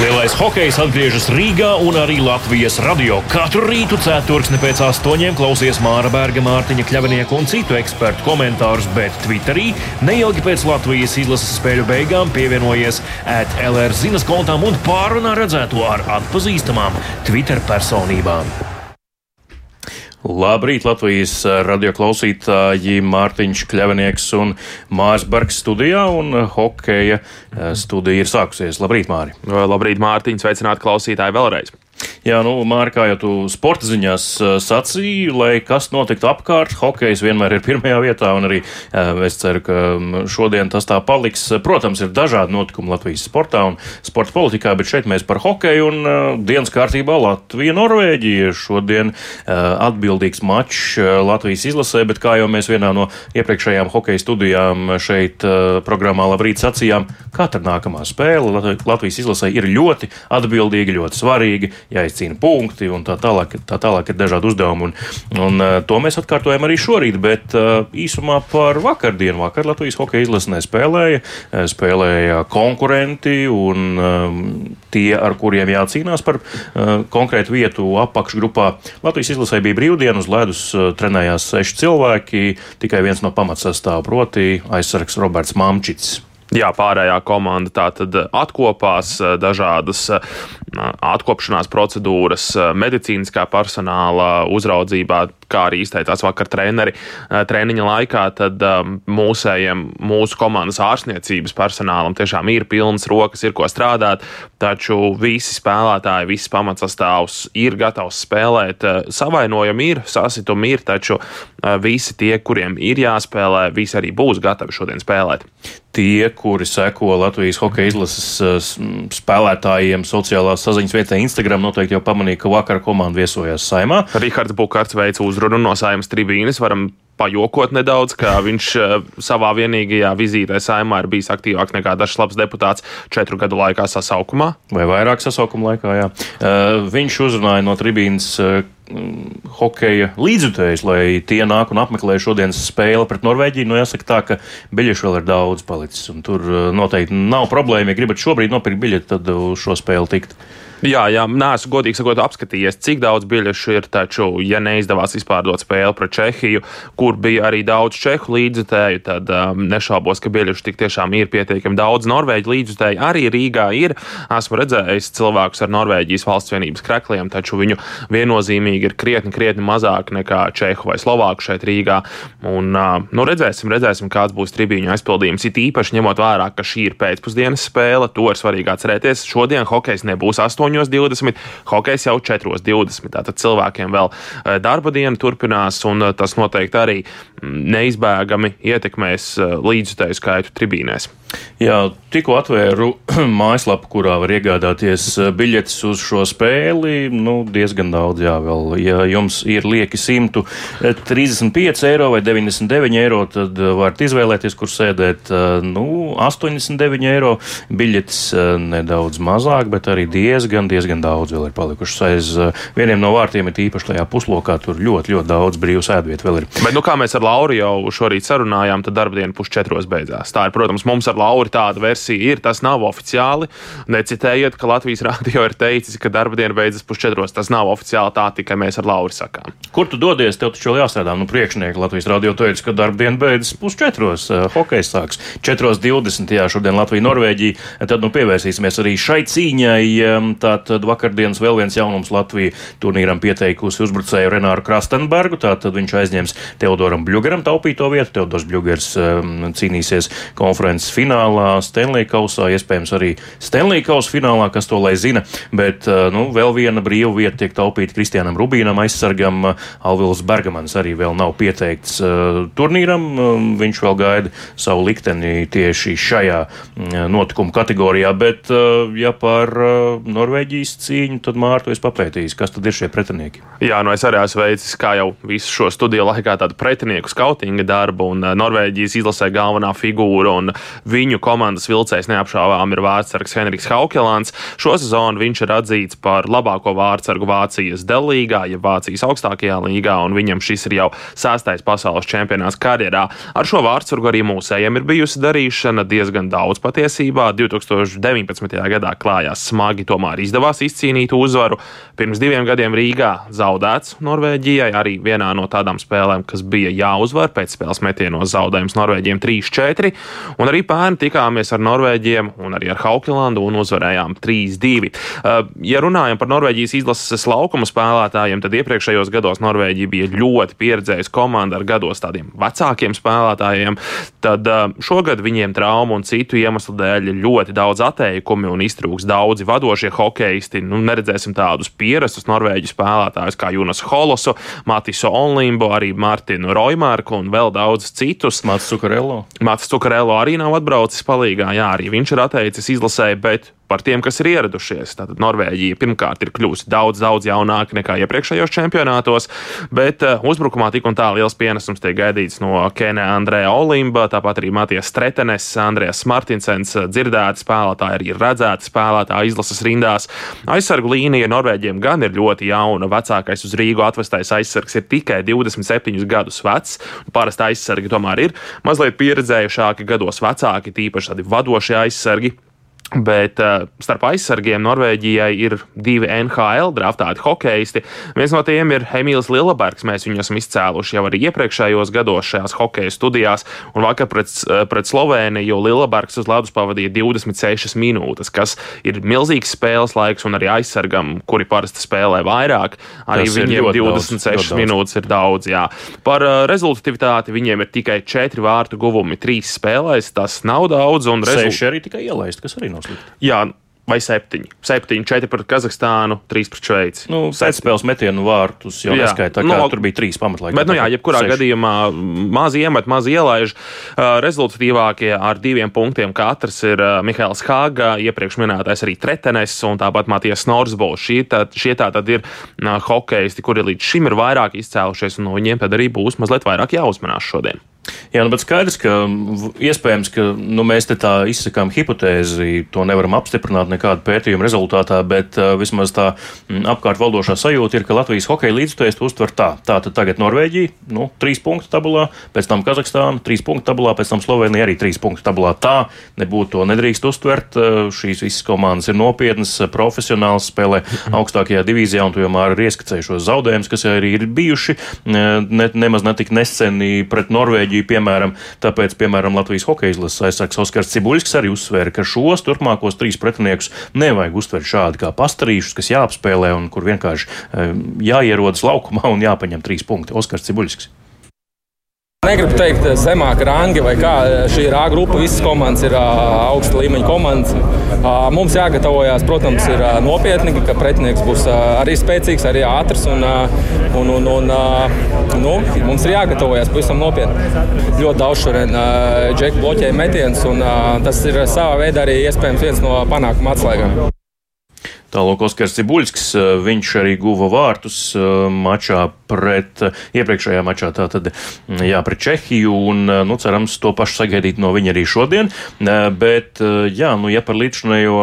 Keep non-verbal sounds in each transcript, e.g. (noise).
Lielais hokejs atgriežas Rīgā un arī Latvijas radio. Katru rītu ceturksni pēc astoņiem klausies Māra Berga, Mārtiņa Kļavinieka un citu ekspertu komentārus, bet Twitterī neilgi pēc Latvijas izlases spēļu beigām pievienojies ētlR zinas kontām un pārunā redzēto ar atpazīstamām Twitter personībām. Labrīt, Latvijas radio klausītāji, Mārtiņš Kļavinieks un Mārs Bergs studijā, un hokeja studija ir sākusies. Labrīt, Māri! Labrīt, Mārtiņ! Sveicināti klausītāji vēlreiz! Jā, nu, Mārkā, jau tu sporta ziņās sacīji, lai kas notiktu apkārt, hokejs vienmēr ir pirmajā vietā, un arī es ceru, ka šodien tas tā paliks. Protams, ir dažādi notikumi Latvijas sportā un sporta politikā, bet šeit mēs par hokeju un dienas kārtībā Latvija-Norvēģija. Šodien atbildīgs mačs Latvijas izlasē, bet kā jau mēs vienā no iepriekšējām hokeja studijām šeit programmā Labrīt sacījām, katra nākamā spēle Latvijas izlasē ir ļoti atbildīga, ļoti svarīga jāizcīna punkti un tā tālāk, tā tālāk ir dažādi uzdevumi. Un, un, uh, to mēs atkārtojam arī šorīt, bet uh, īsumā par vakardienu. Vakar Latvijas hokeja izlase nespēlēja, uh, spēlēja konkurenti un tie, ar kuriem jācīnās par konkrētu vietu apakšgrupā. Latvijas izlasē bija brīvdiena, uz ledus trenējās seši cilvēki, tikai viens no pamatsastāvā, proti aizsargs Roberts Mamčits. Jā, pārējā komanda tā tad atkopās dažādas atkopšanās procedūras, medicīniskā personāla uzraudzībā, kā arī izteicās vakar treneri treniņa laikā, tad mūsējiem, mūsu komandas ārstniecības personālam tiešām ir pilnas rokas, ir ko strādāt, taču visi spēlētāji, viss pamatsastāvs ir gatavs spēlēt. Savainojumi ir, sasitumi ir, taču visi tie, kuriem ir jāspēlē, visi arī būs gatavi šodien spēlēt tie, kuri seko Latvijas hokeja izlases spēlētājiem sociālās saziņas vietā Instagram, noteikti jau pamanīja, ka vakar komanda viesojās saimā. Rihards Bukārts veica uzrunu no saimas tribīnes. Varam pajokot nedaudz, ka viņš savā vienīgajā vizītē saimā ir bijis aktīvāks nekā dažs labs deputāts četru gadu laikā sasaukumā. Vai vairāk sasaukuma laikā, jā. Viņš uzrunāja no tribīnes hokeja līdzjutējus, lai tie nāk un apmeklē šodienas spēli pret Norvēģiju. Nu, jāsaka tā, ka biļešu vēl ir daudz palicis, tur noteikti nav problēma. Ja gribat šobrīd nopirkt biļeti, tad uz šo spēli tikt. Jā, jā, neesmu godīgi sakot, apskatījies, cik daudz biļešu ir. Taču, ja neizdevās izpārdot spēli pret Čehiju, kur bija arī daudz čehu līdzutēju, tad um, nešaubos, ka biļešu tik tiešām ir pietiekami daudz. Norvēģi līdzutēji arī Rīgā ir. Esmu redzējis cilvēkus ar Norvēģijas valsts vienības krekliem, taču viņu viennozīmīgi ir krietni, krietni mazāk nekā Čehu vai Slovāku šeit Rīgā. Un, uh, nu, redzēsim, redzēsim, kāds būs tribīņu aizpildījums. It īpaši ņemot vērā, ka šī ir pēcpusdienas spēle, to ir svarīgi atcerēties. Šodien hokejs nebūs 8. 8.20, hokejs jau 4.20. Tātad cilvēkiem vēl eh, darba diena turpinās, un eh, tas noteikti arī mm, neizbēgami ietekmēs eh, līdzutēju skaitu tribīnēs. Jā, tikko atvēru (clears throat) mājaslapu, kurā var iegādāties biļetes uz šo spēli. Nu, diezgan daudz, jā, vēl. Ja jums ir lieki 135 eiro vai 99 eiro, tad varat izvēlēties, kur sēdēt. Nu, 89 eiro biļetes nedaudz mazāk, bet arī diezgan diezgan, diezgan daudz vēl ir palikušas aiz eh, vieniem no vārtiem, ir īpaši tajā puslokā. Tur ļoti, ļoti daudz brīvas ēdvietu vēl ir. Bet, nu, kā mēs ar Lauru jau šorīt sarunājām, tad darbdiena pusčetros beidzās. Tā ir, protams, mums ar Lauru tāda versija ir. Tas nav oficiāli. Necitējiet, ka Latvijas (laughs) rādio ir teicis, ka darbdiena beidzas pusčetros. Tas nav oficiāli tā, tikai mēs ar Lauru sakām. Kur tu dodies? Tev taču vēl jāstrādā. Nu, priekšnieki Latvijas rādio teica, ka darbdiena beidzas pusčetros. Uh, hokejs sāks 4.20. Jā, šodien Latvija-Norvēģija. Tad nu, pievērsīsimies arī šai cīņai. Tā Tātad vakardienas vēl viens jaunums Latvija turnīram pieteikusi uzbrucēju Renāru Krastenbergu. Tātad viņš aizņems Teodoram Bļugeram taupīto vietu. Teodors Bļugers um, cīnīsies konferences finālā, Stanley kausā, iespējams arī Stanley kausa finālā, kas to lai zina. Bet uh, nu, vēl viena brīva vieta tiek taupīta Kristianam Rubīnam, aizsargam. Alvils Bergamans arī vēl nav pieteikts uh, turnīram. Um, viņš vēl gaida savu likteni tieši šajā uh, notikuma kategorijā. Bet, uh, ja par uh, Norvēģiju Norvēģijas cīņu, tad Mārtu es papētīju, kas tad ir šie pretinieki. Jā, nu es arī esmu veicis, kā jau visu šo studiju laikā, tādu pretinieku skautinga darbu, un Norvēģijas izlasē galvenā figūra un viņu komandas vilcējs neapšaubām ir vārdsargs Henriks Haukelāns. Šo sezonu viņš ir atzīts par labāko vārdsargu Vācijas delīgā, ja Vācijas augstākajā līgā, un viņam šis ir jau sastais pasaules čempionāts karjerā. Ar šo vārdsargu arī mūsējiem ir bijusi darīšana diezgan daudz patiesībā. 2019. gadā klājās smagi, tomēr izdevās izcīnīt uzvaru. Pirms diviem gadiem Rīgā zaudēts Norvēģijai, arī vienā no tādām spēlēm, kas bija jāuzvar pēc spēles metienos zaudējums Norvēģiem 3-4. Un arī pērn tikāmies ar Norvēģiem un arī ar Haukelandu un uzvarējām 3-2. Uh, ja runājam par Norvēģijas izlases laukuma spēlētājiem, tad iepriekšējos gados Norvēģija bija ļoti pieredzējusi komanda ar gados tādiem vecākiem spēlētājiem. Tad uh, šogad viņiem traumu un citu iemeslu dēļ ļoti daudz atteikumi un iztrūks daudzi vadošie hokeisti. Nu, neredzēsim tādus pierastus norvēģu spēlētājus kā Junas Holosu, Matiso Onlimbo, arī Martinu Roimārku un vēl daudz citus. Mats Cukarello. Mats Cukarello arī nav atbraucis palīgā, jā, arī viņš ir atteicis izlasē, bet par tiem, kas ir ieradušies. Tātad Norvēģija pirmkārt ir kļuvusi daudz, daudz jaunāka nekā iepriekšējos čempionātos, bet uh, uzbrukumā tik un tā liels pienesums tiek gaidīts no Kenē Andrēja Olimba, tāpat arī Matijas Stretenes, Andrēs Martinsens, dzirdēti spēlētāji, arī redzēti spēlētāji izlases rindās. Aizsargu līnija Norvēģiem gan ir ļoti jauna. Vecākais uz Rīgu atvestais aizsargs ir tikai 27 gadus vecs. Parasti aizsargi tomēr ir mazliet pieredzējušāki, gados vecāki, tīpaši tādi vadošie aizsargi. Bet uh, starp aizsargiem Norvēģijai ir divi NHL draftāti hokeisti. Viens no tiem ir Emīls Lielbergs. Mēs viņu esam izcēluši jau arī iepriekšējos gados šajās hokeja studijās. Un vakar pret, pret Sloveniju Lielbergs uz ledus pavadīja 26 minūtes, kas ir milzīgs spēles laiks, un arī aizsargam, kuri parasti spēlē vairāk, arī Tas viņiem 26 daudz, minūtes ir daudz. Jā. Par uh, rezultatīvitāti viņiem ir tikai 4 vārtu guvumi 3 spēlēs. Tas nav daudz. Un rezult... arī tikai ielaist, kas arī nav slikti. Jā, vai septiņi. Septiņi, četri pret Kazahstānu, trīs pret Šveici. Nu, Pēcspēles metienu vārtus jau neskaita. No, tur bija trīs pamatlaiki. Bet, nu jā, jebkurā seši. gadījumā maz iemet, maz ielaiž. Rezultatīvākie ar diviem punktiem katrs ir Mihails Hāga, iepriekš minētais arī Tretenes un tāpat Matijas Norsbols. Šie, tā, šie tā tad ir hokeisti, kuri līdz šim ir vairāk izcēlušies, un no viņiem tad arī būs mazliet vairāk jāuzmanās šodien. Jā, nu, bet skaidrs, ka iespējams, ka nu, mēs te tā izsakām hipotēzi, to nevaram apstiprināt nekādu pētījumu rezultātā, bet uh, vismaz tā m, apkārt valdošā sajūta ir, ka Latvijas hokeja līdzstājs to uztver tā. Tā tad tagad Norvēģija, nu, trīs punktu tabulā, pēc tam Kazahstāna, trīs punktu tabulā, pēc tam Slovenija arī trīs punktu tabulā. Tā nebūtu to nedrīkst uztvert. Šīs visas komandas ir nopietnas, profesionāls, spēlē augstākajā divīzijā, un māri ir ieskicējušos zaudējumus, kas arī ir bijuši ne, nemaz netik neseni pret Norvēģiju. Norvēģiju, piemēram. Tāpēc, piemēram, Latvijas hokeja izlases aizsargs Oskars Cibuļskis arī uzsvēra, ka šos turpmākos trīs pretiniekus nevajag uztvert šādi kā pastarīšus, kas jāapspēlē un kur vienkārši eh, jāierodas laukumā un jāpaņem trīs punkti. Oskars Cibuļskis. Negribu teikt, eh, zemāka rangi vai kā. Eh, šī ir A grupa, visas komandas ir augsta līmeņa komandas. Mums jāgatavojas, protams, ir nopietni, ka pretinieks būs arī spēcīgs, arī ātrs. Un, un, un, un, nu, mums ir jāgatavojas pavisam nopietni. Ļoti daudz šodien džeku bloķēja metienus, un tas ir savā veidā arī iespējams viens no panākuma atslēgām. Tālāk Oskars Cibuļskis, eh, viņš arī guva vārtus eh, mačā pret, eh, iepriekšējā mačā tātad, mm, jā, pret Čehiju, un, nu, cerams, to pašu sagaidīt no viņa arī šodien. Bet, jā, nu, ja par līdzinējo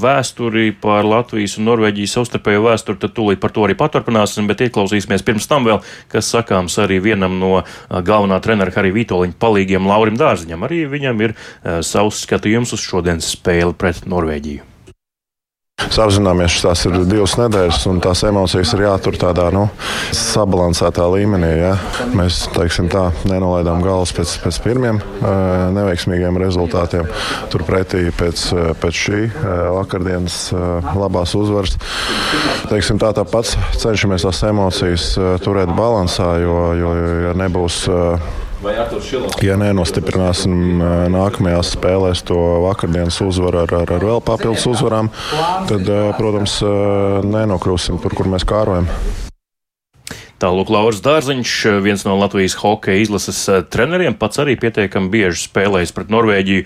vēsturi, par Latvijas un Norvēģijas savstarpējo vēsturi, tad tūlīt par to arī paturpināsim, bet ieklausīsimies pirms tam vēl, kas sakāms arī vienam no galvenā trenera Harija Vitoļņa palīgiem Laurim Dārziņam. Arī viņam ir savs skatījums uz šodienas spēli pret Norvēģiju. Apzināmies, ka tās ir divas nedēļas, un tās emocijas ir jātur tādā nu, sabalansētā līmenī. Ja? Mēs tā, nenolaidām galvas pēc, pēc pirmiem neveiksmīgiem rezultātiem. Turpretī pēc, pēc šī vakardienas labās uzvaras. Teiksim, tā tāpat cenšamies tās emocijas turēt balansā, jo, jo ja nebūs Ja nenostiprinās nākamajās spēlēs to vakardienas uzvaru ar, ar, ar vēl papildus uzvarām, tad, protams, nenokļūsim tur, kur mēs kārojam. Tālāk Lauris Dārziņš, viens no Latvijas hokeja izlases treneriem, pats arī pietiekami bieži spēlējis pret Norvēģiju.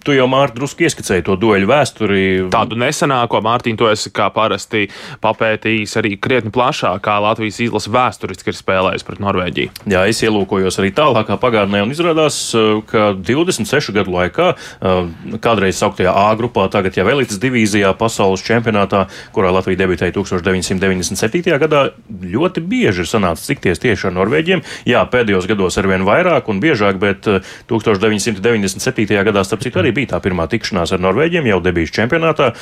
Tu jau, Mārtiņ, drusku ieskicēji to dueļu vēsturi. Tādu nesenāko, Mārtiņ, to esi kā parasti papētījis arī krietni plašāk, kā Latvijas izlase vēsturiski ir spēlējusi pret Norvēģiju. Jā, es ielūkojos arī tālākā pagātnē un izrādās, ka 26 gadu laikā, kādreiz sauktajā A grupā, tagad jau elites divīzijā pasaules čempionātā, kurā Latvija debitēja 1997. gadā, ļoti bieži ir sanācis tikties tieši ar Norvēģiem. Jā, pēdējos gados arvien vairāk un biežāk, bet 1997. Eh, gadā, starp citu, arī bija tā pirmā tikšanās ar Norvēģiem jau debijas čempionātā.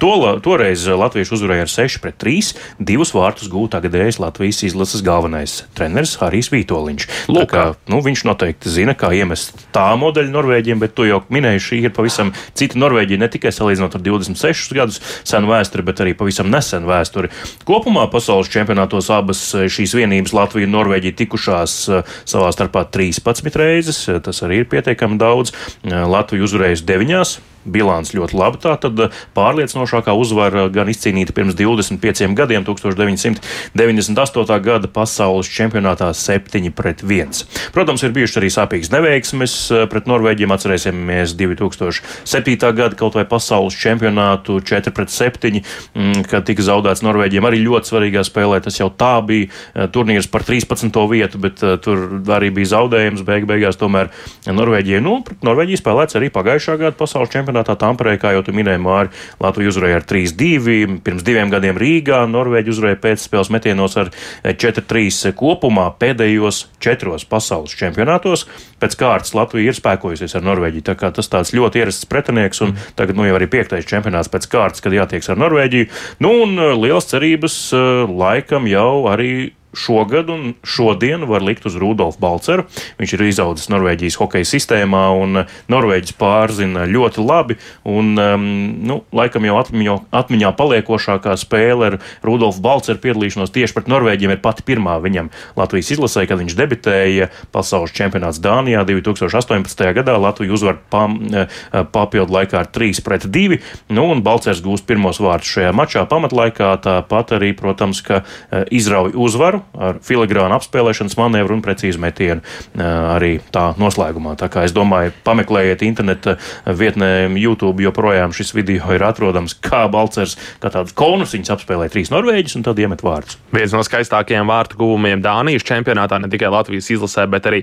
To, toreiz Latvieši uzvarēja ar 6 pret 3, divus vārtus gūta gadējais Latvijas izlases galvenais treneris Harijs Vītoliņš. Lūk, kā, nu, viņš noteikti zina, kā iemest tā modeļa Norvēģiem, bet tu jau minēji, šī ir pavisam cita Norvēģija, ne tikai salīdzinot ar 26 gadus senu vēsturi, bet arī pavisam nesenu vēsturi. Kopumā pasaules čempionātos abas šīs vienības Latvija un Norvēģija tikušās eh, savā starpā 13 reizes, tas arī ir pietiekami daudz. Eh, Latvija uzvarējusi deviņās bilants ļoti laba. Tā tad eh, pārliecinošākā uzvara gan izcīnīta pirms 25 gadiem, 1998. gada pasaules čempionātā 7 pret 1. Protams, ir bijušas arī sāpīgas neveiksmes eh, pret Norvēģiem. Atcerēsimies 2007. gada kaut vai pasaules čempionātu 4 pret 7, mm, kad tika zaudēts Norvēģiem arī ļoti svarīgā spēlē. Tas jau tā bija eh, turnīrs par 13. vietu, bet tur arī bija zaudējums beig beigās tomēr Norvēģijai. Nu, Norvēģija spēlēts arī pagājušā gada pasaules čempionātā čempionātā Tamperē, kā jau tu minēji, Māri, Latvija uzvarēja ar 3-2, pirms diviem gadiem Rīgā, Norvēģija uzvarēja pēcspēles metienos ar 4-3 kopumā pēdējos četros pasaules čempionātos. Pēc kārtas Latvija ir spēkojusies ar Norvēģiju, tā kā tas tāds ļoti ierasts pretinieks, un tagad nu jau arī piektais čempionāts pēc kārtas, kad jātieks ar Norvēģiju. Nu, un uh, liels cerības laikam jau arī šogad un šodien var likt uz Rudolfu Balceru. Viņš ir izaudzis Norvēģijas hokeja sistēmā un Norvēģis pārzina ļoti labi. Un, um, nu, laikam jau atmiņo, atmiņā paliekošākā spēle ar Rudolfu Balceru piedalīšanos tieši pret Norvēģiem ir pati pirmā viņam Latvijas izlasē, kad viņš debitēja pasaules čempionāts Dānijā 2018. gadā. Latvija uzvar pam, eh, papildu laikā ar 3 pret 2. Nu, un Balcers gūst pirmos vārdus šajā mačā pamatlaikā. Tāpat arī, protams, ka eh, izrauj uzvaru ar filigrānu apspēlēšanas manevru un precīzu metienu arī tā noslēgumā. Tā kā es domāju, pameklējiet interneta vietnē YouTube, joprojām šis video ir atrodams, kā Balcers, kā tāds konusiņš apspēlē trīs norvēģis un tad iemet vārdus. Viens no skaistākajiem vārtu guvumiem Dānijas čempionātā, ne tikai Latvijas izlasē, bet arī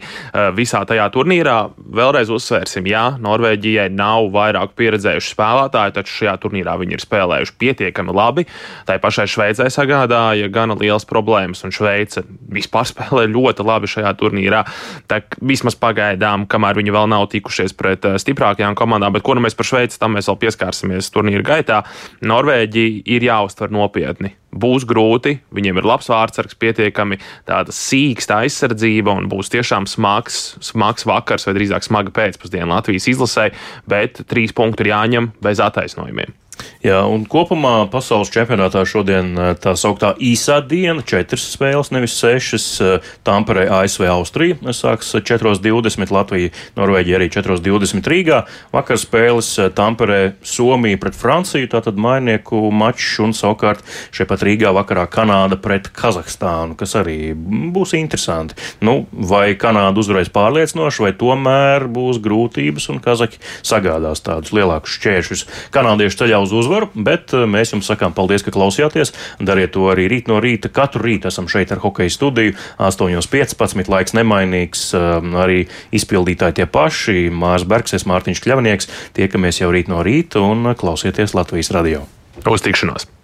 visā tajā turnīrā. Vēlreiz uzsvērsim, jā, Norvēģijai nav vairāk pieredzējuši spēlētāji, taču šajā turnīrā viņi ir spēlējuši pietiekami labi. Tā pašai Šveicē sagādāja gana liels problēmas, un Šveicē Šveice vispār spēlē ļoti labi šajā turnīrā. Tā vismaz pagaidām, kamēr viņi vēl nav tikušies pret eh, stiprākajām komandām, bet ko nu mēs par Šveici tam mēs vēl pieskārsimies turnīra gaitā. Norvēģija ir jāuztver nopietni būs grūti. Viņiem ir labs vārdsargs, pietiekami tāda sīksta aizsardzība un būs tiešām smags, smags vakars vai drīzāk smaga pēcpusdiena Latvijas izlasē, bet trīs punkti ir jāņem bez attaisnojumiem. Jā, un kopumā pasaules čempionātā šodien eh, tā sauktā īsā diena, četras spēles, nevis sešas. Eh, Tamperē ASV Austrija sāks 4.20, Latvija, Norvēģija arī 4.20 Rīgā. Vakar spēles eh, Tamperē Somija pret Franciju, tātad mainieku mačs un savukārt šeit pat Rīgā vakarā Kanāda pret Kazahstānu, kas arī būs interesanti. Nu, vai Kanāda uzvarēs pārliecinoši, vai tomēr būs grūtības un Kazaki sagādās tādus lielākus šķēršļus. Kanādieši ceļā uz uzvaru, bet eh, mēs jums sakām paldies, ka klausījāties. Dariet to arī rīt no rīta. Katru rītu esam šeit ar hokeja studiju. 8.15. laiks nemainīgs, eh, arī izpildītāji tie paši. Mārs Bergs, Mārtiņš Kļavnieks. Tiekamies jau rīt no rīta un klausieties Latvijas radio. Uz tikšanos!